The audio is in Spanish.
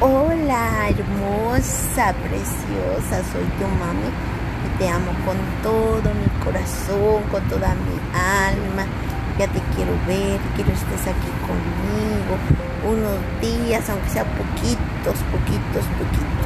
Hola, hermosa, preciosa, soy tu mami y te amo con todo mi corazón, con toda mi alma. Ya te quiero ver, quiero que estés aquí conmigo unos días, aunque sea poquitos, poquitos, poquitos.